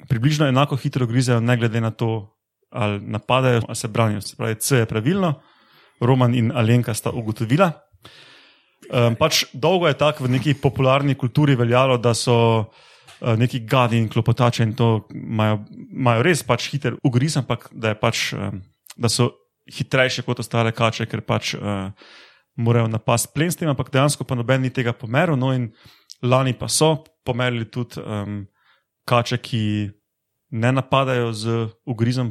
približno enako hitro grizejo, ne glede na to, ali napadajo ali se branijo. Se pravi, C je pravilno, Roman in Alenka sta ugotovila. Um, pač dolgo je tako v neki popularni kulturi veljalo, da so uh, neki gadi in klopotači in to imajo, res pač hiter ugriz, ampak da, pač, um, da so hitrejše kot ostale kače, ker pač uh, morajo napasti plen s tem, ampak dejansko pa noben ni tega pomeril. No in lani pa so pomerili tudi um, kače, ki ne napadajo z ugrizom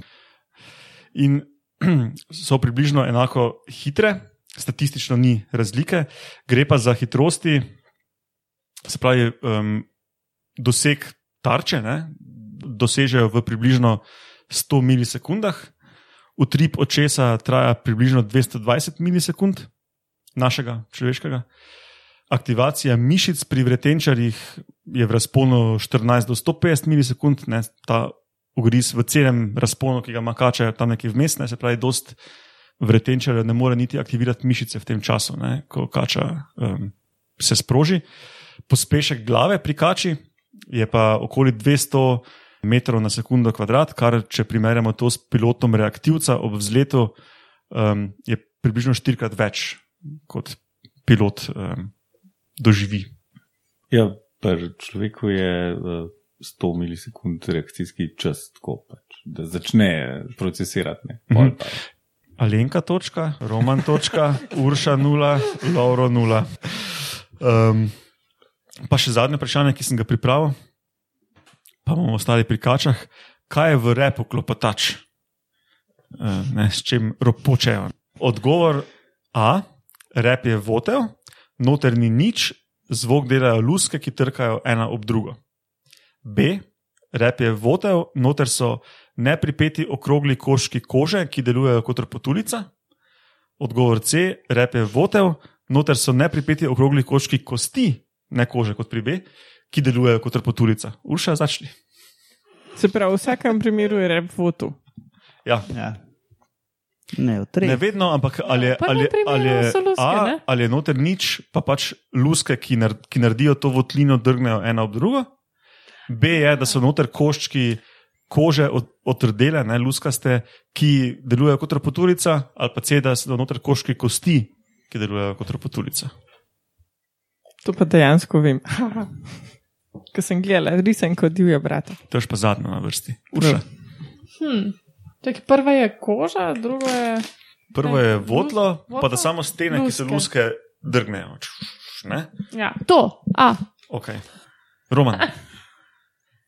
in [CLEARS THROAT] so približno enako hitre, statistično ni razlike, gre pa za hitrosti, se pravi, um, doseg tarče, ne, dosežejo v približno 100 milisekundah, utrip očesa traja približno 220 milisekund, našega človeškega. Aktivacija mišic pri vretenčarjih je v razponu 14 do 150 milisekund, ne, ta ugriz v celem razponu, ki ga ima kača, je tam nekje vmes, ne, se pravi, dost vretenčarjev ne more niti aktivirati mišice v tem času, ne, ko kača um, se sproži. Pospešek glave pri kači je pa okoli 200 metrov na sekundo kvadrat, kar če primerjamo to s pilotom reaktivca ob vzletu, um, je približno štirikrat več kot pilot um, doživi. Ja, pri človeku je uh, 100 milisekund reakcijski čas, tako pač, da začne procesirati. Ne, Pol Mhm. Alenka, točka, Roman, točka, Urša, nula, Lauro, nula. Um, pa še zadnje vprašanje, ki sem ga pripravil, pa bomo ostali pri kačah. Kaj je v repu klopotač? Uh, ne, s čim ropočejo? Odgovor A. Rep je votel, noter ni nič, zvok delajo luske, ki trkajo ena ob drugo. B. Rep je votel, noter so nepripeti okrogli koški kože, ki delujejo kot repotulica. Odgovor C, rep je votev, noter so nepripeti okrogli koški kosti, ne kože kot pri B, ki delujejo kot repotulica. Urša, začni. Se pravi, v vsakem primeru je rep votu. Ja. Ja. Ne. Ne vedno, ampak ali je, V prvem ali, ali, je, luske, A, ali je noter nič, pa pač luske, ki, nar, ki naredijo to votlino, drgnejo ena ob drugo. B je, da so noter koščki kože od, otrdele, ne luskaste, ki delujejo kot rapoturica, ali pa C, da so noter koščki kosti, ki delujejo kot rapoturica. To pa dejansko vem. [LAUGHS] Ko sem gledala, risem kot divja brata. To je pa zadnja na vrsti. Urša. Hm. Čakaj, prva je koža, druga je. Prvo je votlo, votlo, pa da samo stene, ki se luske. luske drgnejo. Ne? Ja, to. A, Okay. Roman. [LAUGHS]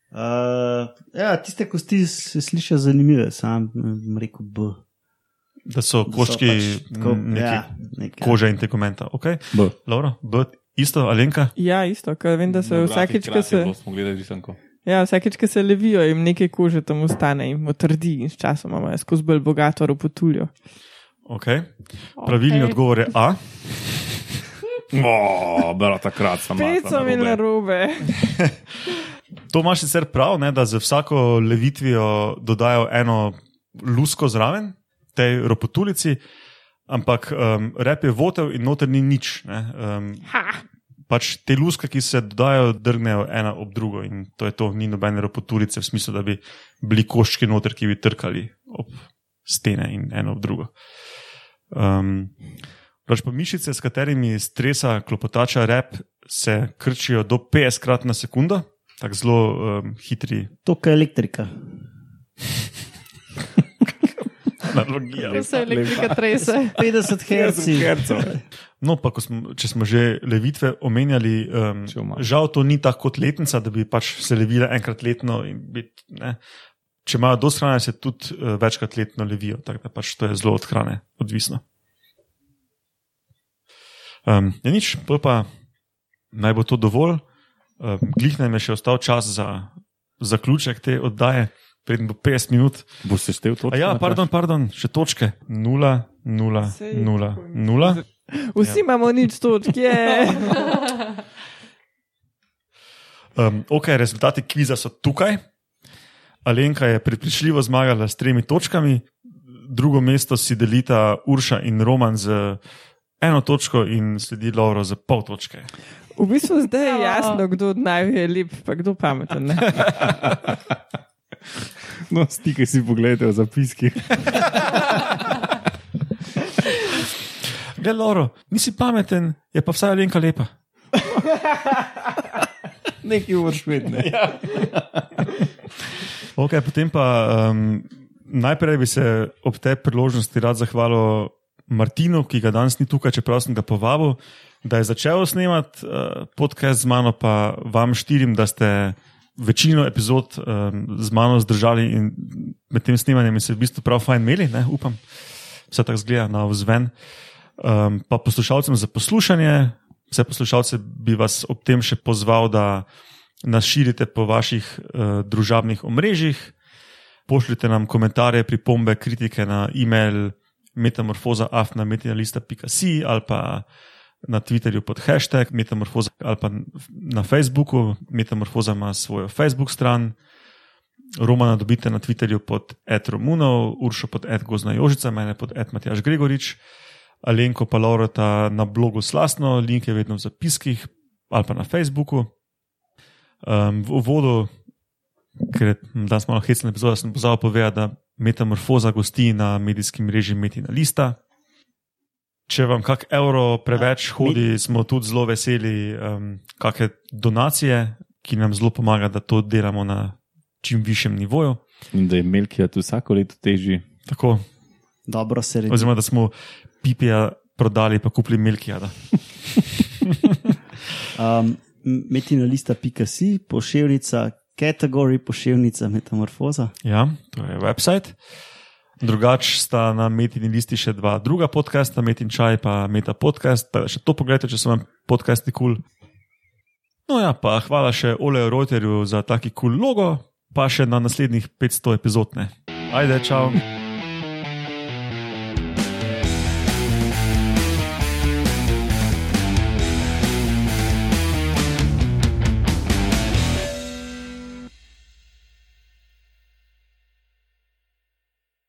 Uh, ja, tiste kosti se slišijo zanimive, sam bom rekel B. Da so koščki pač neki ja, nekaj. kože in tegumenta. Okay. B. Laura, B, isto, Alenka. Ja, isto, ker vem, da se vsakeč, ko se, ja, vsakeč, ko se levijo, jim nekaj kože tam ostane in utrdi in s časom imajo skozi bolj bogato ropotuljo. Okay. Pravilni okej. odgovor je A. O, bila takrat sem so mi narobe. [LAUGHS] To imaš sicer prav, ne, da za vsako levitvijo dodajo eno lusko zraven, tej ropotulici, ampak um, rep je votev in noter ni nič. Ne, um, pač te luske, ki se dodajo, drgnejo ena ob drugo in to je to, ni nobene ropotulice v smislu, da bi bili koščki noter, ki bi trkali ob stene in eno ob drugo. Um, Pač pa mišice, s katerimi stresa klopotača rep, se krčijo do 50 krat na sekundo, tako zelo um, hitri. To, je elektrika. [LAUGHS] analogija. Ko se elektrika trese. [LAUGHS] 50 Hz. No, pa ko smo, če smo že levitve omenjali, um, žal to ni tako kot letnica, da bi pač se levile enkrat letno. in Bit, ne. če imajo dosti hrane, se tudi uh, večkrat letno levijo, tako da pač to je zelo od hrane odvisno. Um, je nič, pa naj bo to dovolj. Um, glih nam je še ostal čas za zaključek te oddaje, preden bo 50 minut. Boš se števil to? A ja, pardon, pardon, še točke. 0, 0, Sej, 0, tako 0. Vsi imamo nič točk, je. [LAUGHS] Um, ok, rezultati kviza so tukaj. Alenka je prepričljivo zmagala s tremi točkami, drugo mesto si delita Urša in Roman z eno točko, in sledi Lauro z pol točke. V bistvu zdaj je jasno, kdo naju je lep, pa kdo pameten. Ne? [LAUGHS] No, stike si pogledajte v zapiskih. [LAUGHS] Glej, Lauro, nisi pameten, je pa vsaj Alenka lepa. Nekaj vrš vedne. Okay, potem pa um, najprej bi se ob tej priložnosti rad zahvalil Martinu, ki ga danes ni tukaj, čeprav sem ga povabil, da je začel snemati uh, podcast z mano, pa vam štirim, da ste večino epizod um, z mano zdržali in med tem snemanjem se v bistvu prav fajn imeli, ne, upam, vse tako zgleda na vzven. Um, pa poslušalcem za poslušanje, vse poslušalce bi vas ob tem še pozval, da nas širite po vaših uh, družabnih omrežjih, pošljite nam komentarje, pripombe, kritike na e-mail metamorfoza.afnametinalista.si ali pa na Twitterju pod hashtag metamorfoza ali pa na Facebooku. Metamorfoza ima svojo Facebook stran. Romana dobite na Twitterju pod etromunov, Uršo pod etgozna Jožica, mene pod etmatjaš Gregorič, Alenko pa Laurota na blogu Slasno, link je vedno v zapiskih ali pa na Facebooku. Um, v uvodu, ker je danes malo hecna epizoda, sem pozval povedati, da metamorfoza gosti na medijskem mreži Metina Lista. Če vam kak evro preveč hodi, smo tudi zelo veseli um, kakšne donacije, ki nam zelo pomaga, da to delamo na čim višjem nivoju. In da je Melkija tu vsako leto težji. Tako, Dobro se redi. oziroma, da smo pipija prodali, pa kupili Melkijada. [LAUGHS] Um, metinalista.si, pošiljnica, kategorija pošiljnica metamorfoza. Ja, to je website. Drugač sta na Metini listi še dva druga podcasta, Metin Čaj pa Meta podcast. Pa še to pogledajte, če so vam podcasti kul. Cool. No ja, pa hvala še Oleju Reuterju za taki kul cool logo, pa še na naslednjih 500 epizod. Ne. Ajde, čau.